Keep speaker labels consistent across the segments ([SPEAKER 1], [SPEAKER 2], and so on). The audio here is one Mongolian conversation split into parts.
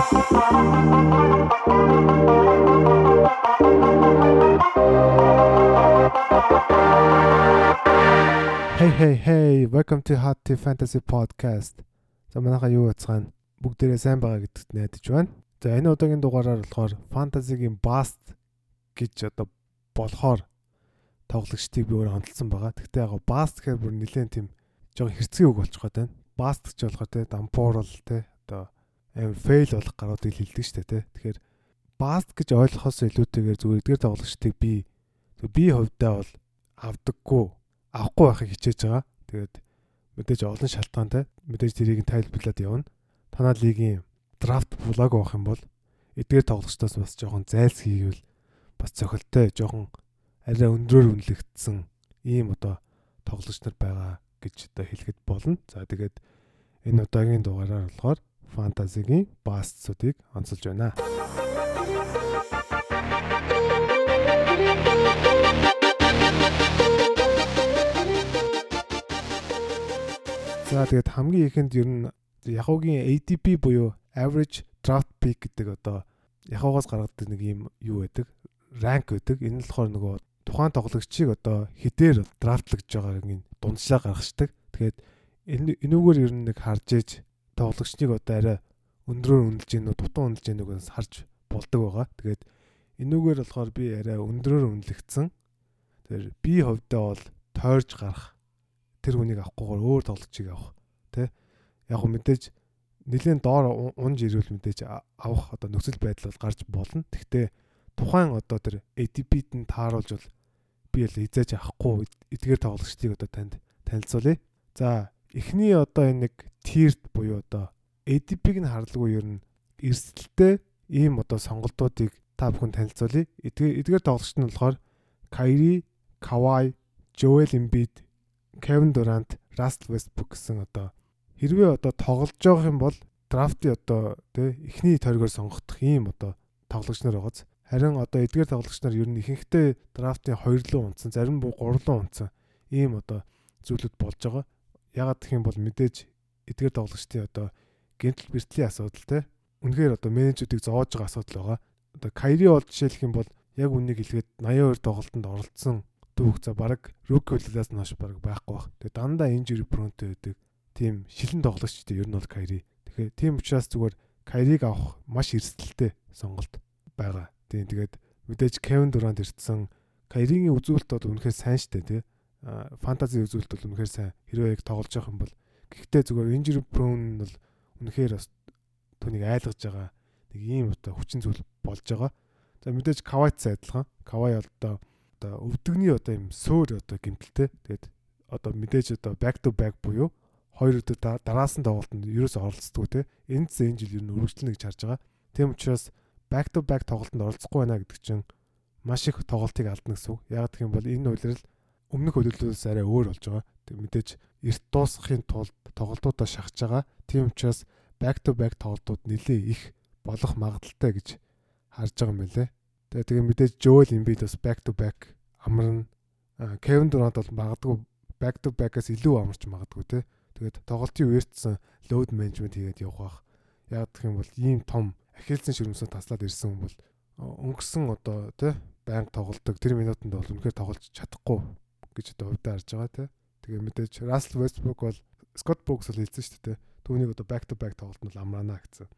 [SPEAKER 1] Hey hey hey, welcome to Hot Tea Fantasy Podcast. За манайхаа юу яцгаана? Бүгдээрээ сайн байгаа гэдэгт найдаж байна. За энэ удаагийн дугаараар болохоор фэнтезигийн Bast гэж одоо болохоор тоглогчдыг би өөрөө хандсан байгаа. Гэхдээ яг Bast гэхээр бүр нэлээд тийм жоохон хэрцгий үг болчих гээд байна. Bast гэж болохоор те дампуурал те амар fail болох гаруудыг хэлдэг шүү дээ те. Тэгэхээр Bast гэж ойлгохоос илүүтэйгээр зүгээр эдгээр тоглогчдыг би би хувьдаа бол авдаггүй авахгүй байхыг хичээж байгаа. Тэгээд мэдээж олон шалтгаантай мэдээж тэрийг тайлбарлаад явна. Танаа лигийн драфт булааг авах юм бол эдгээр тоглогчдоос бас жоохон зайлс хийвэл бас цохилтой жоохон арай өндрөөр үнэлэгдсэн ийм одоо тоглогч нар байгаа гэж одоо хэлэхэд болно. За тэгээд энэ удаагийн дугаараар болохоор фэнтезигийн бастсуудыг онцолж байна. За тэгээд хамгийн ихэнд ер нь Yahoo-гийн ADP буюу average draft pick гэдэг одоо Yahoo-гоос гаргадаг нэг юм юу байдаг? Rank байдаг. Энэ нь болохоор нөгөө тухайн тоглогчийг одоо хідээр драфтлагдж байгаагийн дундчлаа гаргацдаг. Тэгээд энүүгээр ер нь нэг харж ээж тоглогчныг одоо арай өндрөөр үнэлж гэнэ үү, дутуу үнэлж гэнэ үгээс харж болдог байгаа. Тэгээд энүүгээр болохоор би арай өндрөөр үнэлэгдсэн. Тэр би хувьдаа бол тойрж гарах тэр хүнийг авахгүйгээр өөр тоглогчийг авах тий яг мэдээж нэгэн доор унж ирвэл мэдээж авах одоо нөхцөл байдал бол гарч болно. Гэхдээ тухайн одоо тэр ATP-д нь тааруулж бол би л хизээж авахгүй эдгээр тоглогчдыг одоо танд танилцуулъя. За эхний одоо энэ нэг тирт буюу одоо ATP-г нь харлгүй ер нь эрсдэлтэй ийм одоо сонголтуудыг та бүхэн танилцуулъя. Эдгээр тоглогчд нь болохоор Kyrie, Kawhi, Joel Embiid, Kevin Durant, Russell Westbrook гэсэн одоо хэрвээ одоо тоглож байгаа юм бол драфтын одоо тий эхний тойргоор сонгогдох ийм одоо тоглогч нар байгааз. Харин одоо эдгээр тоглогч нар ер нь ихэнхдээ драфтын 2 лөө унтсан, зарим буу 3 лөө унтсан ийм одоо зүйлүүд болж байгаа. Ягаад гэх юм бол мэдээж эдгээр тоглогчдын одоо гэмтэл бэртлийн асуудал тий үнэхээр одоо менежүүдийг зоож байгаа асуудал байгаа. Одоо Кайри бол жишээлх юм бол яг үнийг хэлгээд 82 тоглолтод оролцсон дүүх за баг руки хөллөөс нь хойш баг байхгүй баг. Тэгээ дандаа инжери пронтой байдаг. Тийм шилэн тоглогчтой ер нь бол Кайри. Тэгэхээр тийм учраас зүгээр Кайриг авах маш эрсдэлтэй сонголт байгаа. Тийм тэгээд мэдээж Кевин Дурант ирсэн Кайригийн үзүүлэлт бол үнэхээр сайн штэ тий. Фэнтези үзүүлэлт бол үнэхээр сайн. Хэрвээ яг тоглож явах юм бол гэхдээ зүгээр инжери прон бол үнэхээр бас түүнийг айлгаж байгаа нэг ийм одоо хүчин зүйл болж байгаа. За мэдээж Кавайт адилхан. Кавай одоо одоо өвдөгний одоо юм сөөр одоо гимтэлтэй. Тэгээд одоо мэдээж одоо back to back буюу хоёр өдөр дараасан тоглолтод ерөөс оролцдог те. Энд зэн жил ер нь өргөжлөнө гэж харж байгаа. Тийм учраас back to back тоглолтод оролцохгүй байна гэдэг чинь маш их тоглолтыг алдна гэсэн үг. Яг гэх юм бол энэ үйлрэл өмнөх хөдөлгөөс арай өөр болж байгаа. Тэг мэдээж эрт дуусгахын тулд тоглолтуудаа шахаж байгаа. Тийм учраас back to back тоглолтууд нэлээ их болох магадaltaй гэж харж байгаа юм билэ. Тэгээ тэгээ мэдээж Joel Embiid бас back to back амарна. Kevin Durant бол магадгүй back to back-аас илүү амарч магадгүй те. Тэгээд тоглолтын үеэртсэн load management хийгээд явах байх. Яг гэх юм бол ийм том ахилцэн ширмсээ таслаад ирсэн хүн бол өнгөрсөн одоо те байнга тоглолдог тэр минутанд бол үнэхээр тоглож чадахгүй гэж одоо хувьдаа харж байгаа те. Тэгээ мэдээж Russell Westbrook бол Scott Brooks бол хэлсэн шүү дээ. Түүнийг одоо back to back тоглолт нь амраана гэсэн.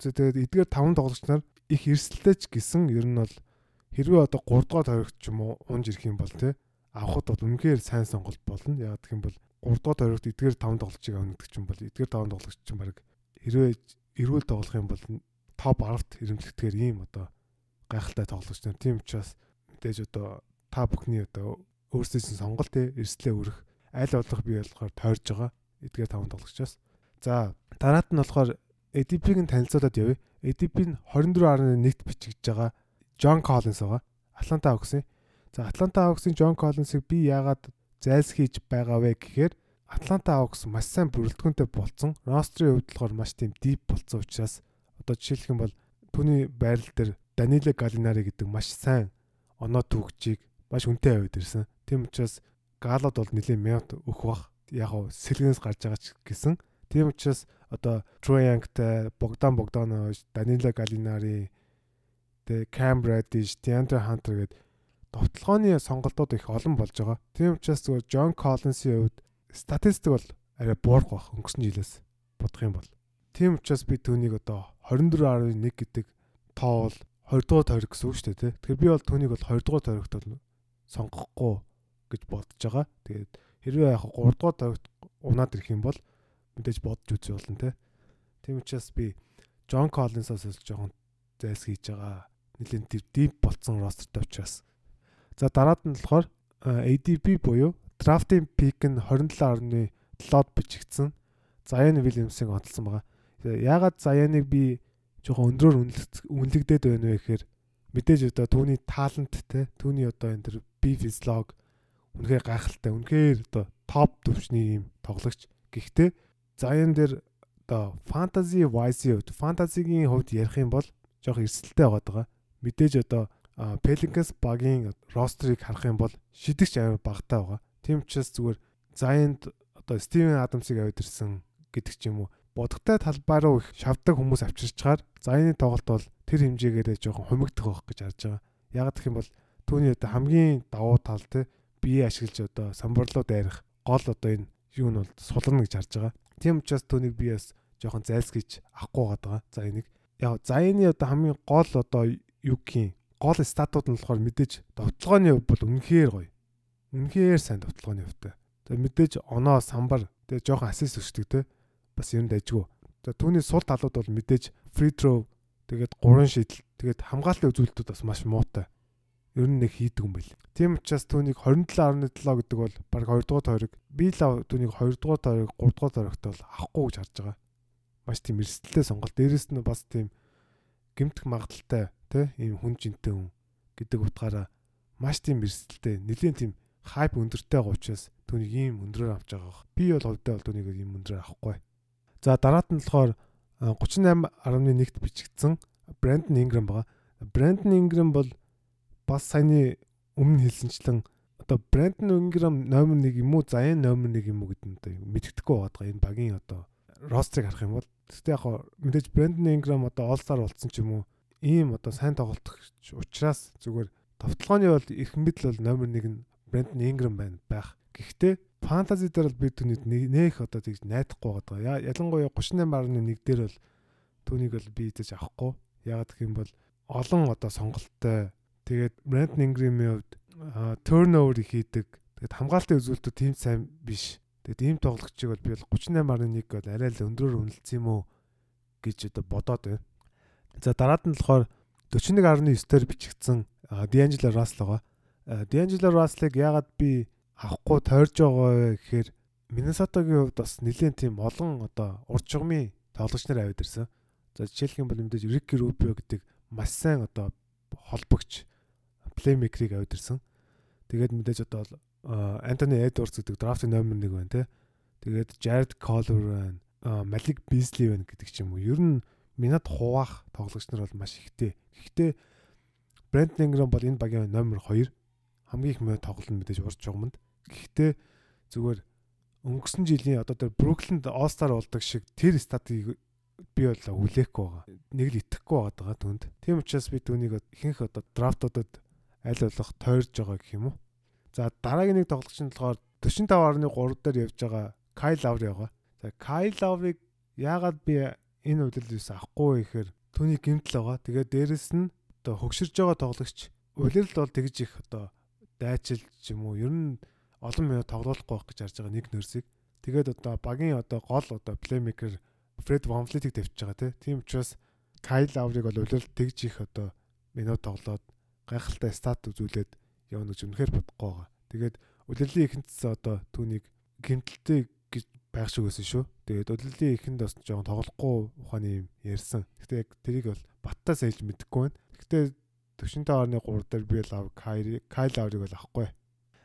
[SPEAKER 1] Тэгээд эдгээр таван тоглогч нар их эрсдэлтэй ч гэсэн ер нь бол хэрвээ одоо 3 дугаар тойрогт ч юм уу унж ирэх юм бол те авахд бол үнэхээр сайн сонголт болно. Яг гэх юм бол 3 дугаар тойрогт эдгээр 5 тоглолцыг авах гэдэг чинь бол эдгээр 5 тоглолч чинь баг хэрвээ эрүүл тоглох юм бол топ 10-т ирэмтлэгдэхээр ийм одоо гайхалтай тоглогч нар. Тийм учраас мэдээж одоо та бүхний одоо өөрсдийн сонголт те эрслээ өрөх аль болох бий болохоор тойрж байгаа эдгээр 5 тоглогчоос. За дараад нь болохоор ADP-г танилцуулаад явъя. ADP нь 24.1-т бичигдэж байгаа Джон Коллинс байгаа. Атланта Хawks-ийн. За Атланта Хawks-ийн Джон Коллинсыг би яагаад зайлсхийж байгаа вэ гэхээр Атланта Хawks маш сайн бүрэлдэхүүнтэй болцсон. Рострын хувьд болохоор маш тийм дип болцсон учраас одоо жишээлх юм бол түүний байрал дээр Данило Галинари гэдэг маш сайн оноо түүхчийг маш үнэтэй аваад ирсэн. Тийм учраас Галод бол нэлийн мянт өгөх бах. Яг нь сэлгэнээс гарч байгаа ч гэсэн Тийм учраас одоо Троянгтай, Богдан Богданович, Данила Галинари, Cam Reddish, DeAndre Hunter гэдэг товтлогооны сонголтууд их олон болж байгаа. Тийм учраас зүгээр John Collins-ийн хувьд статистик бол арай буурах бах өнгөрсөн жилээс бодох юм бол. Тийм учраас би түүнийг одоо 24.1 гэдэг тоо бол 20 дугаар тойрог гэсэн үг шүү дээ тий. Тэгэхээр би бол түүнийг бол 20 дугаар тойрогт сонгохгүй гэж бодож байгаа. Тэгээд хэрвээ яг 3 дугаар тойрогт унаад ирэх юм бол мэдээж бодож үзье болно тий. Тийм учраас би Джон Коллинсаас л жоохон зайлс хийж байгаа. Тэр дип болцсон ростертай учраас. За дараад нь болохоор ADP буюу драфтын пик нь 27.7-д бичигдсэн. Заян Вильямсыг онцлсан байгаа. Яагаад Заяныг би жоохон өндрөөр үнэлэгдээд байна вэ гэхээр мэдээж одоо түүний талант те түүний одоо энэ төр би физиолог үнэхээр гайхалтай үнэхээр одоо топ төвчний юм тоглогч гэхдээ заяан дээр одоо фэнтези вайсийн хувьд фэнтезигийн хувьд ярих юм бол жоох эрсдэлтэй байгаа. Мэдээж одоо Pelicans багийн рострыг харах юм бол шидэгч амар багтаа байгаа. Тийм учраас зүгээр Заянд одоо Стивен Адамсыг авид ирсэн гэдэг ч юм уу бодготой талбай руу их шавдаг хүмүүс авчирчгаар Заяны тоглолт бол тэр хэмжээгээр жоохон хумигдах байх гэж харж байгаа. Яг гэх юм бол түүний одоо хамгийн давуу тал те бие ашиглаж одоо самбарлуу дайрах гол одоо энэ юу нь бол сулрна гэж харж байгаа. Тийм учраас түүнийг би бас жоохон зайлсхийж авахгүй байгаа. За энийг яг Заяны одоо хамгийн гол одоо юу гэх гол статууд нь болохоор мэдээж довтлогооны хувь бол үнэхээр гоё. Үнэхээр сайн довтлогооны хувьтай. Тэгээ мэдээж оноо самбар тэгээ жоохон ассист өчтөг те бас юм дайжгүй. За түүний сул талууд бол мэдээж free throw тэгээд гурван шидэл тэгээд хамгаалалтын үзүүлэлтүүд бас маш муутай. Ер нь нэг хийдэг юм байл. Тийм учраас түүнийг 27.7 гэдэг бол баг 2 дугаар тойрог би л түүнийг 2 дугаар тойрог 3 дугаар тойрогт бол авахгүй гэж харж байгаа. Маш тийм эрсдэлтэй сонголт. Дээрэс нь бас тийм гэмтэх магадaltaй тий ийм хүн жинтэй хүн гэдэг утгаараа маш тийм эрсдэлтэй нэлийн тийм хайп өндөртэй байгаа учраас түүнийг ийм өндрөөр авч байгаа. Би бол хувьдаа бол түүнийг ийм өндрөөр авахгүй. За дараад нь болохоор 38.1-т бичигдсэн Brandon Ingram байгаа. Brandon Ingram бол бас саяны өмнө хэлсэнчлэн одоо Brandon Ingram номер 1 юм уу, Zayn номер 1 юм уу гэдэг нь одоо мэддэхгүй байгаа. Энэ багийн одоо рострыг харах юм бол гэхдээ яг мэдээж Brandon Ingram одоо All-Star болсон ч юм уу ийм одоо сайн тоглолтч учраас зүгээр товтлооны бол их мэдл бол номер 1 нь Brandon Ingram байна байх. Гэхдээ фэнтези дээр бол би түүнийг нээх одоо тэгж найдахгүй байгаа. Ялангуяа 38.1 дээр бол түүнийг бол би эзэж авахгүй. Ягаад гэх юм бол олон одоо сонголттой тэгээд Brandon Ingram-ийн хувьд turnover хийдэг. Тэгээд хамгаалтын үзүүлэлтүүд тийм сайн биш. Тэгээд ийм тоглогчийг бол би бол 38.1 бол арай л өндрөөр үнэлсэн юм уу гэж одоо бодоод байна. За дараад нь болохоор 41.9 дээр бичигдсэн D'Angelo Russell байгаа. D'Angelo Russell-ыг ягаад би авахгүй тойрж байгаа гэхээр Миннесотагийн хувьд бас нэлээд тийм олон одоо урд чугмын тоглогч нар аваад ирсэн. За жишээлх юм бол мэдээж Рик Рубио гэдэг маш сайн одоо холбогч плеймейкерийг аваад ирсэн. Тэгээд мэдээж одоо Антони Эдвардс гэдэг драфтын номер 1 байна те. Тэгээд Jared Collier байна. Малик Бизли байна гэдэг ч юм уу. Ер нь минад хуваах тоглогч нар бол маш ихтэй. Гэхдээ Брентон Ингрэм бол энэ багийн номер 2 хамгийн их муу тоглолт мэдээж урж жогмонд. Гэхдээ зүгээр өнгөрсөн жилийн одоо тэр Бруклинд All-Star болдог шиг тэр статыг би бол хүлээхгүй байгаа. Нэг л итгэхгүй байгаа түнд. Тийм учраас би түүнийг ихэнх одоо драфтуудад аль болох тойрж байгаа гэх юм уу. За дараагийн нэг тоглогч нь болохоор 45.3 дээр явж байгаа Kyle Lowry байгаа. За Kyle Lowry-г яагаад би энэ үйлдэлээс авахгүй гэхээр түүний гэмтэл байгаа. Тэгээд дээрэс нь одоо хөгширж байгаа тоглогч улирал бол тэгж их одоо дайчил ч юм уу ер нь олон минут тоглоулахгүй байх гэж харж байгаа нэг нөрсийг. Тэгээд одоо багийн одоо гол одоо плеймейкер Фред Ванфлитийг тавьж байгаа тийм учраас Кайл Лаврыг бол үлээл тэгж их одоо минут тоглоод гайхалтай стат үзүүлээд явна гэж үнэхээр бодохгүй байгаа. Тэгээд үлрэлийн ихэнтс одоо түүнийг гимтэлтэй гэж байх шиг байсан шүү. Тэгээд үлрэлийн ихэнд бас жоохон тоглохгүй ухааны юм ярьсан. Гэтэ яг тэрийг бол баттай сэлж мэдэхгүй байна. Гэтэ 45.3 дээр би лав Кайри Кайл Лаврыг бол авахгүй.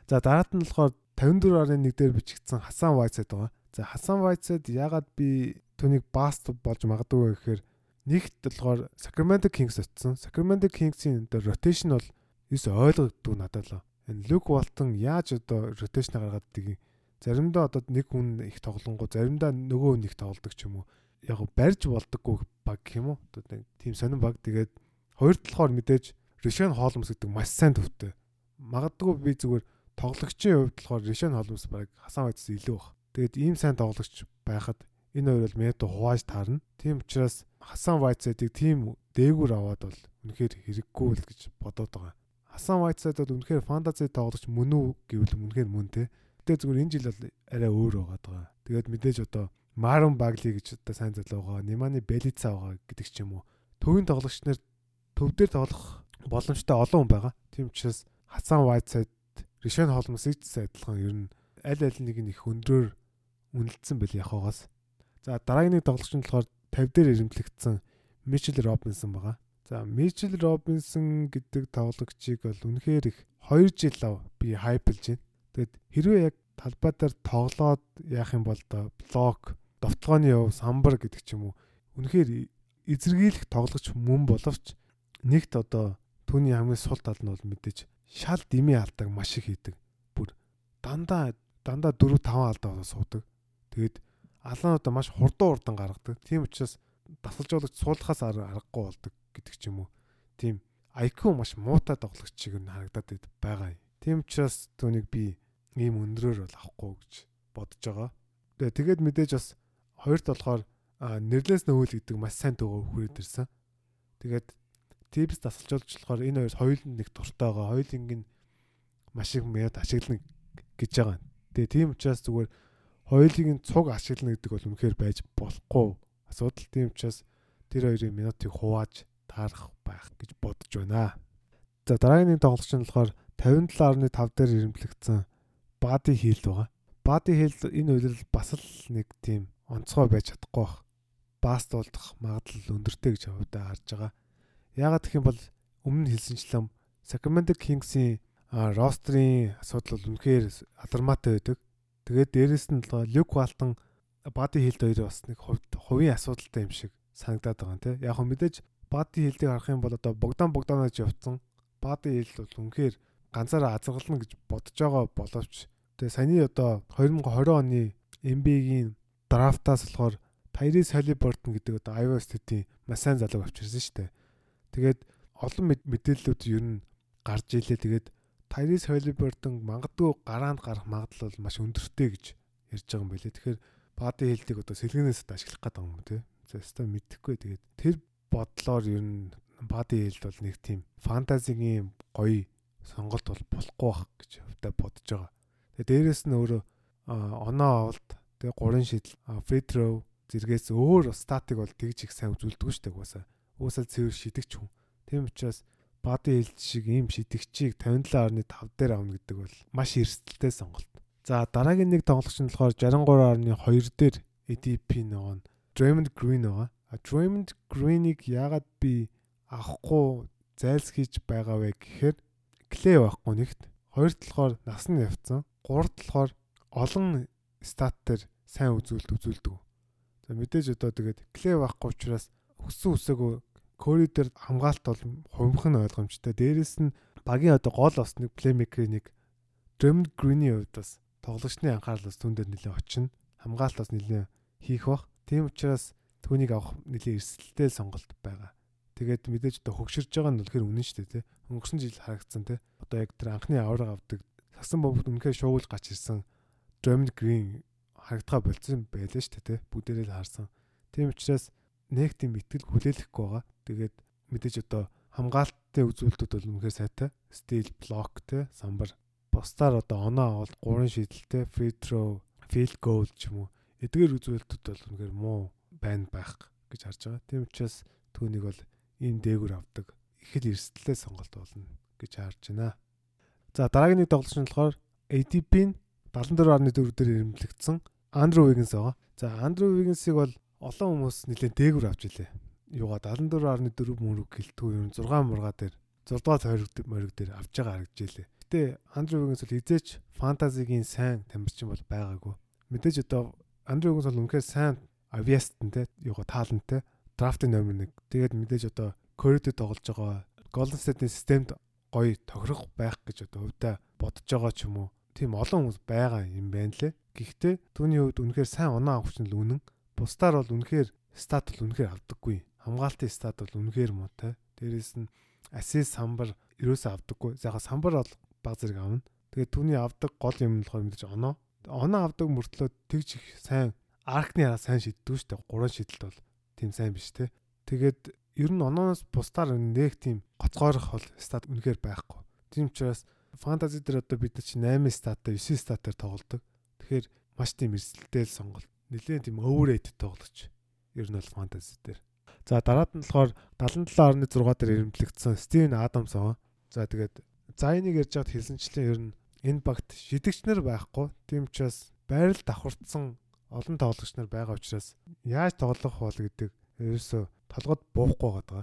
[SPEAKER 1] За дараад нь болохоор 54.1 дээр бичигдсэн Хасан Вайцад байгаа. За Хасан Вайцад ягаад би түүнийг баст болж магадгүй гэхээр нэгт болохоор Sacramento Kings очсон. Sacramento Kings-ийн одоо rotation бол ерөөс ойлгогддог надад л. Энэ Luke Walton яаж одоо rotation гаргаад дгийг заримдаа одоо нэг хүн их тоглонгоо заримдаа нөгөө хүн их тоглодог ч юм уу. Яг барьж болдоггүй баг юм уу. Одоо тийм сонирн баг. Тэгээд хоёр талахаар мэдээж Решен Холмс гэдэг маш сайн төвтэй. Магадгүй би зүгээр тоглогчийн хувьд болохоор Решен Холмс баг Хасан Вайтс илүү баг. Тэгээд ийм сайн тоглогч байхад энэ хоёр бол Мето хувааж таарна. Тийм учраас Хасан Вайтсыг тийм дээгүүр аваад бол үнэхээр хэрэггүй л гэж бодоод байгаа. Хасан Вайтсад бол үнэхээр фэнтези тоглогч мөн үү гэвэл үнэхээр мөн те. Гэтэ зүгээр энэ жил бол арай өөр байгаад байгаа. Тэгээд мэдээж одоо Марон Багли гэж одоо сайн залуу байгаа. Ниманы Белица байгаа гэдэг ч юм уу. Төвийн тоглогч нар төв дээр тоглох боломжтой олон хүн байгаа. Тийм учраас Хасан Вайтсад Решен Холмсыг ч адилхан ер нь аль аль нэг нь их өндрөөр үнэлсэн байл яхагаас. За дараагийн нэг тоглогч нь болохоор 50 дээр ирэмтлэгдсэн Мичел Робинсон байгаа. За Мичел Робинсон гэдэг тоглогчийг бол үнэхээр их 2 жил ав би хайплж байна. Тэгэд хэрвээ яг талбай дээр тоглоод яах юм бол до блок, довтлооны яв, самбар гэдэг ч юм уу. Үнэхээр эзэргийлэх тоглогч мөн боловч нэгт одоо түүний хамгийн сул тал нь бол мэдээж шал дими алдаг маш их хийдэг. Бүр дандаа дандаа 4 5 алдаа суудаг. Тэгээд алаануудаа маш хурдан урдан гаргадаг. Тийм учраас дасгалжуулагч суулгахаас аргагүй болдог гэдэг ч юм уу. Тийм IQ маш муутай тоглогч шиг нь харагдаад байгаа юм. Тийм учраас түүнийг би ийм өндрөөр бол авахгүй гэж бодож байгаа. Тэгээд мэдээж бас хоёрт болохоор нэрлээс нөхөл гэдэг маш сайн төгөө хүрээд ирсэн. Тэгээд Типс дасгалжуулж болохоор энэ хоёр хоёуланд нэг дуртай байгаа. Хоёулынг нь маш их мэд ашиглана гэж байгаа. Тэгээ тийм учраас зүгээр хоёулыг нь цуг ашиглана гэдэг бол үнэхээр байж болохгүй асуудал. Тийм учраас тэр хоёрын минутыг хувааж таарах байх гэж бодож байна. За дараагийн тоглогч нь болохоор 57.5 дээр ирэмтлэгдсэн Бади Хил байгаа. Бади Хил энэ үйлрэл бас л нэг тийм онцгой байж чадахгүй бах. Баст болдох магадлал өндөртэй гэж хувьдаа харж байгаа. Яагаад гэх юм бол өмнө хэлсэнчлэн Sacramento Kings-ийн рострын асуудал бол үнэхээр алармаатай байдаг. Тэгээд дээрэс нь Люк Валтон Бади Хилд хоёр бас нэг хувийн асуудалтай юм шиг санагдаад байгаа те. Яг хөө мэдээж Бади Хилдийг харах юм бол одоо Богдан Богданович явцсан. Бади Хил бол үнэхээр ганцаараа азаргална гэж бодож байгаа боловч тэгээ саяны одоо 2020 оны NBA-гийн драфтаас болохоор Tyrese Halliburton гэдэг одоо Iowa State-ийн маш сайн залууг авчирсан шүү дээ. Тэгээд олон мэдээллүүд ер нь гарч илээ. Тэгээд Tyrese Halliburton мангадгүй гараанд гарах магадлал бол маш өндөртэй гэж ярьж байгаа юм байлээ. Тэгэхээр body health-ийг одоо сэлгэнээс ашиглах гэдэг юм тий. Зөвхөн мэдэхгүй. Тэгээд тэр бодлоор ер нь body health бол нэг тийм фантазигийн гоё сонголт бол болохгүй бах гэж өвдө бодож байгаа. Тэгээд дээрэс нь өөрөө оноо авалт тэгээд гурын шидэл throw зэргээс өөр статик бол тэгж их сайн үзүүлдэг шүү дээ угаасаа уусаа цэвэр шидэгч хүн. Тийм учраас бади хэлж шиг ийм шидэгчийг 57.5 дээр авна гэдэг бол маш эрсдэлтэй сонголт. За дараагийн нэг тоглогч нь болохоор 63.2 дээр ADP нөгөө нь Draymond Green байгаа. А Draymond Green-ийг яагаад би авахгүй зайлсхийж байгаа вэ гэхээр Clay байхгүй нэгт. Хоёрт болохоор нас нь явцсан. Гуравт болохоор олон стат дээр сайн үзүүлэлт үзүүлдэг. За мэдээж одоо тэгээд Clay байхгүй учраас өссөн үсээгөө Кори дээр хамгаалт бол хувимхан ойлгомжтой. Дээрээс нь багийн одоо гол бас нэг плеймейкерийн нэг Дрэм Грины хувьд бас тоглогчны анхаарал бас түн дээр нэлээд очино. Хамгаалт бас нэлээд хийх бах. Тийм учраас түүнийг авах нэлээд эрсдэлтэй сонголт байгаа. Тэгээд мэдээж одоо хөгширж байгаа нь үнэхээр үнэн шүү дээ тий. Өнгөрсөн жил харагдсан тий. Одоо яг тэр анхны авраг авдаг сагсан бомбд үнэхээр шуугуулж гач ирсэн Дрэм Грин харагдгаа болцсон байлаа шүү дээ тий. Бүгдээрээ л харсан. Тийм учраас нэг тийм итгэл хүлээлгэхгүй байгаа. Тэгээд мэдээж одоо хамгаалтын үзүүлэлтүүд бол үнэхээр сайтай. Стил блок те самбар бусдаар одоо оноо авалт гурван шидэлтэй free throw, field goal ч юм уу эдгээр үзүүлэлтүүд бол үнэхээр муу байна байх гэж харж байгаа. Тийм учраас түүнийг бол ийм дээгүр авдаг их л эрсдэлтэй сонголт болно гэж харж байна. За дараагийн нэг тоглолт нь болохоор ADP-ийн 74.4 дээр ирэмблэгдсэн Андрю Вигенс байгаа. За Андрю Вигенсийг бол олон хүмүүс нэлээд дээгүр авч илээ юугаа 74.4 мөрөг гэлтгүй юм 6 мурга дээр 6 дугаар хориг мориг дээр авч байгаа харагдж илээ. Гэтэ Андрю Вигэнс бол хизээч фэнтезигийн сайн тамирчин бол байгаагүй. Мэдээж одоо Андрю Вигэнс бол үнэхээр сайн авиастан те юугаа таалантай драфтын номер 1. Тэгээд мэдээж одоо Коридо тоглож байгаа Golden State-ийн системд гоё тохирох байх гэж одоо хувьдаа бодож байгаа ч юм уу. тийм олон хүмүүс байгаа юм байна лээ. Гэхдээ түүний хувьд үнэхээр сайн оноо авах чинь л үнэн. Бусдаар бол үнэхээр стат бол үнэхээр авдаггүй. Хамгаалтын стат бол үнэхээр муутай. Дээрээс нь асис самбар ерөөсөө авдаггүй. За яг самбар бол баг зэрэг авна. Тэгээд түүний авдаг гол юм болохоор мэдээж оноо. Оноо авдаг мөртлөө тэгж их сайн аркны араа сайн шийддэг шүү дээ. Гурван шийдэлт бол тийм сайн биш те. Тэгээд ер нь онооноос бусдаар нэг тийм гоцгоорох бол стат үнэхээр байхгүй. Тийм учраас фэнтези дээр одоо бид чинь 8 статаар 9 статаар тоглодог. Тэгэхээр маш тийм эрсдэлтэй л сонголт. Нилээн тийм overrated тоглож. Ер нь бол фэнтези дээр. За дараад нь болохоор 77.6 дээр ирэмтлэгдсэн Стивен Адамс аа. За тэгээд за энийг ярьж байгаад хэлсэнчлэн ер нь энэ багт шидэгчнэр байхгүй. Тийм учраас байрал давхарцсан олон тоглогч нар байгаа учраас яаж тоглох бол гэдэг ерөөсө толгойд буухгүй байгаа.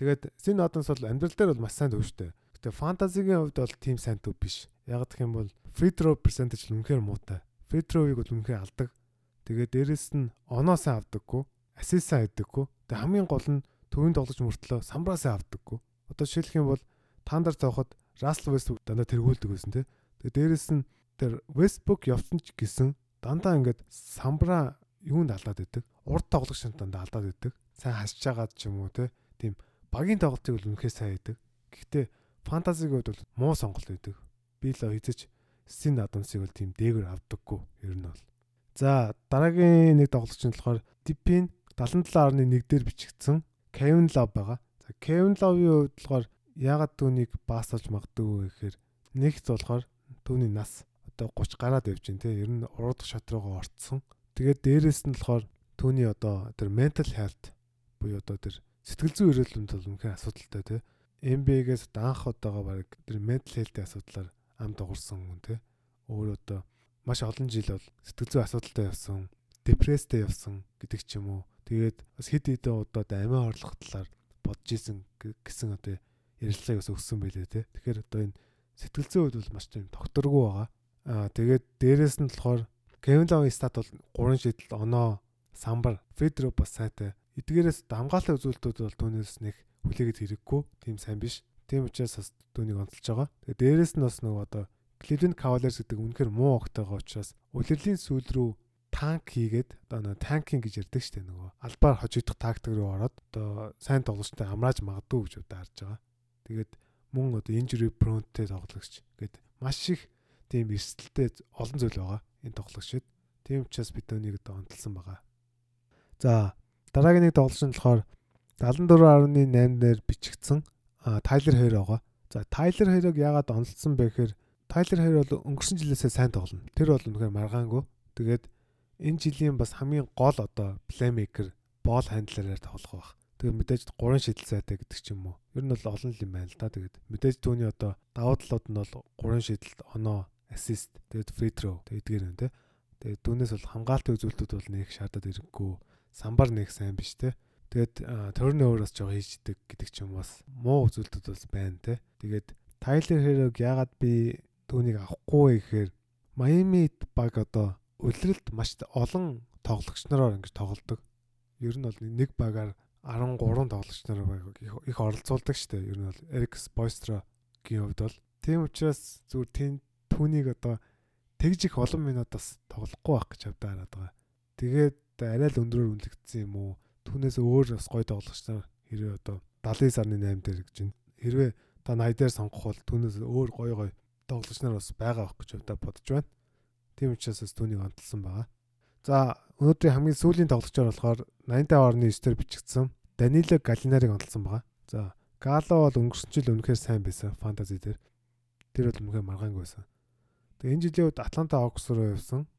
[SPEAKER 1] Тэгээд Sin Adams бол амьдрал дээр бол маш сайн төвштэй. Гэтэ фэнтезигийн хувьд бол тийм сайн төв биш. Яг гэх юм бол free throw percentage үнэхээр муутай. Free throw-ыг бол үнэхээр алдаг. Тэгээд дээрэс нь оноо сайн авдаггүй, сайн хийдэггүй. Тэгээд хамгийн гол нь төвийн тоглож мөртлөө самбраа сайн авдаггүй. Одоо жишээлх юм бол таандар цаоход Russell Westbrook дандаа тэргүүлдэг байсан тий. Тэгээд дээрэс нь тэр Westbrook явсан ч гэсэн дандаа ингээд самбраа юунд алдаад идэг. Урд тоглогчтой дандаа алдаад идэг. Сайн хасж байгаа ч юм уу те. Тийм багийн тоглолтыг бол үнэхээр сайн идэг. Гэхдээ фэнтезиг бол муу сонголт идэг. Би л хэзэж Син Адамсыг бол тийм дээгүр авдаггүй ер нь бол. За дараагийн нэг тоглогч нь болохоор Дипин 77.1 дээр бичигдсэн Kevin Love байгаа. За Kevin Love-ийн хувьд болохоор яагаад түүнийг баасалж магадгүй гэхээр нэгт болохоор түүний нас одоо 30 гараад явж байна те. Ер нь уруудах шат руугаа орцсон. Тэгээд дээрэс нь болохоор түүний одоо тэр mental health буюу одоо тэр сэтгэл зүйн эрүүлэнд бол үнэхээр асуудалтай те. MBA-гээс анх удаага баг тэр mental health-ийн асуудлаар ам дуурсан хүн те. Өөр одоо маш олон жил бол сэтгэл зүйн асуудалтай явсан, депресстэй явсан гэдэг ч юм уу. Тэгээд бас хэд хэдэн удаад амиа орлох талаар бодож исэн гэсэн одоо ярилцлагыг бас өгсөн байлээ те. Тэгэхээр одоо энэ сэтгэл зүйн хувьд бол маш тийм докторгүй байгаа. Аа тэгээд дээрэс нь болохоор Кевин Ловын стат бол 3 шидэл оноо самбар Федро бас сайтай. Эдгээрээс хамгаалалтын үзүүлэлтүүд бол түүнээс нэг хүлээгээд хэрэггүй. Тийм сайн биш. Тийм учраас бас түүнийг онцолж байгаа. Тэгээд дээрэс нь бас нөгөө одоо Cleveland Cavaliers гэдэг үнэхээр муу огтойгоо учраас улирлын сүүл рүү танк хийгээд одоо нөгөө танкинг гэж ярьдаг шүү дээ нөгөө албаар хожигдох тактик руу ороод одоо сайн тоглолттой амрааж магадгүй гэж удаа харж байгаа. Тэгээд мөн одоо injury prone-тэй тоглогч гээд маш их тийм эрсдэлтэй олон зүйл байгаа энэ тоглогчид. Тийм учраас бид өнийг одоо онцлсан байгаа. За дараагийн нэг тоглогч нь болохоор 74.8 дээр бичигдсэн Тайлер Хэр байгаа. За Тайлер Хэрэг яагаад онцлсан бэ гэхээр Тайлер Хэр бол өнгөрсөн жилээсээ сайн тоглоно. Тэр бол үнэхээр маргаангүй. Тэгээд энэ жилийн бас хамгийн гол одоо плеймейкер боол хандлераар тоглох байх. Тэгээд мэдээж 3 шидэл сайтай гэдэг ч юм уу. Ер нь бол олон юм байна л да. Тэгээд мэдээж түүний одоо давуу талууд нь бол 3 шидэлт оноо assist тэгээд free throw тэгдгээр юм те. Тэгээд түүнээс бол хамгаалтын үзүүлэлтүүд бол нэг шаардаад ирэхгүй. Самбар нэг сайн биш те. Тэгээд turnover бас жоо хийждэг гэдэг ч юм бас муу үзүүлэлтүүд бас байна те. Тэгээд Tyler Hero-г яагаад би түүнийг авахгүй гэхээр Miami баг одоо үлрэлт маш олон тоглогч нараар ингэж тоглодог. Ер нь бол нэг багаар 13 тоглогч нар их оролцуулдаг шүү дээ. Ер нь бол Eric Spoelstra-гийн хувьд бол тийм учраас зүгээр тэнд түүнийг одоо тэгж их олон минут бас тоглохгүй байх гэж хавдаа хараад байгаа. Тэгээд арай л өндрөөр үнэлэгдсэн юм уу? Түүнээс өөр бас гой тоглогч нар хэрвээ одоо 70 сарны 8 дээр гэж байна. Хэрвээ та 80 дээр сонгох бол түүнээс өөр гой гой тоглогч нар бас байгаа байх гэж хавдаа бодож байна. Тийм учраас бас түүнийг онцлсан байгаа. За өнөөдрийн хамгийн сүүлийн тоглогчор болохоор 85.9 дээр бичигдсэн Данило Галинарыг онцлсан байгаа. За Гало бол өнгөрсөн жил үнэхээр сайн байсан фэнтези дээр. Тэр бол үнэхээр маргаангүй байсан. Тэгээ энэ жилийн үед Атланта Hawks руу явсан.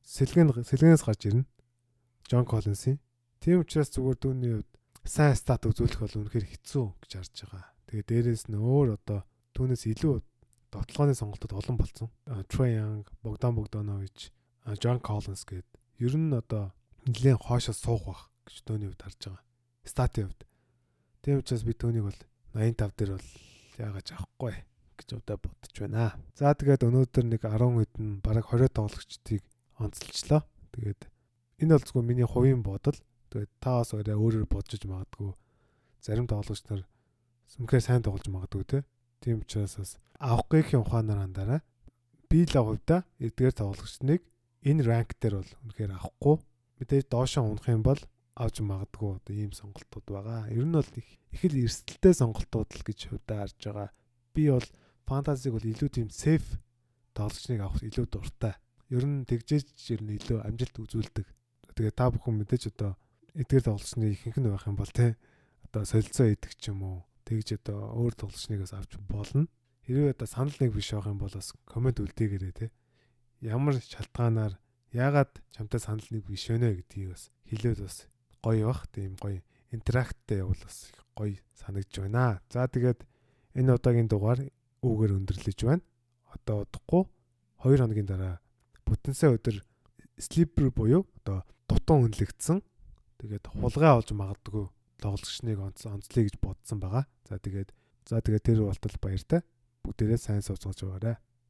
[SPEAKER 1] Сэлгэн сэлгэнээс гарч ирнэ. Джон Коллинсын. Тийм учраас зүгээр дүүний хувьд сайн стат үзүүлэх бол үнэхээр хэцүү гэж харж байгаа. Тэгээ дээрээс нь өөр одоо түүнээс илүү довтлооны сонголтууд олон болсон. Trey Young, Богдан Богданович, Джон Коллинс гээд ер нь одоо нэлээд хоошоо суух бах гэж төөний хувьд харж байгаа. Статын хувьд. Тийм учраас би түүнийг бол 85 дээр бол яагаад авахгүй гэж удаа бодож байна. За тэгээд өнөөдөр нэг 10 хэдэн бараг 20 тоглогчдыг онцолчлоо. Тэгээд энэ бол зөвхөн миний хувийн бодол. Тэгээд та бас өөрөөр бодож магадгүй. Зарим тоглогч нар үнэхээр сайн тоглож магадгүй те. Тийм учраас бас авах гэхийн ухаанаар андараа. би л хувьда эдгээр тоглогчныг энэ ранк дээр бол үнэхээр авахгүй. Мэдээж доошоо унах юм бол авч магадгүй одоо ийм сонголтууд байгаа. Ер нь бол их л эрсдэлтэй сонголтууд л гэж хувьдаа харж байгаа. Би бол фантазиг бол илүү тийм сейф тоглогчныг авах илүү дуртай. Ер нь тэгжээж ер нь илүү амжилт үзүүлдэг. Тэгээ та бүхэн мэдээж одоо эдгээр тоглогчны ихэнх нь байх юм бол те одоо солилцоо идэх ч юм уу тэгж одоо өөр тоглогчныг авч болно. Хэрвээ одоо санал нэг биш байх юм бол бас комент үлдээгээрэй те. Ямар шалтгаанаар яагаад чамтай санал нэг биш вэ гэдгийг бас хэлээд бас гоё бах. Тийм гоё интеракттэй явал бас гоё санагдж байна. За тэгээд энэ удаагийн дугаар үүгээр өндөрлөж байна. Одоо удахгүй 2 хоногийн дараа бүтэнсэ өдөр слипер буюу одоо дутуу хүнлэгдсэн. Тэгээд хулгай олж магадгүй тоглогчныг онцлоё гэж бодсон байгаа. За тэгээд за тэгээд тэр болтол баяртай бүгдээрээ сайн сууцгаж байгаарай.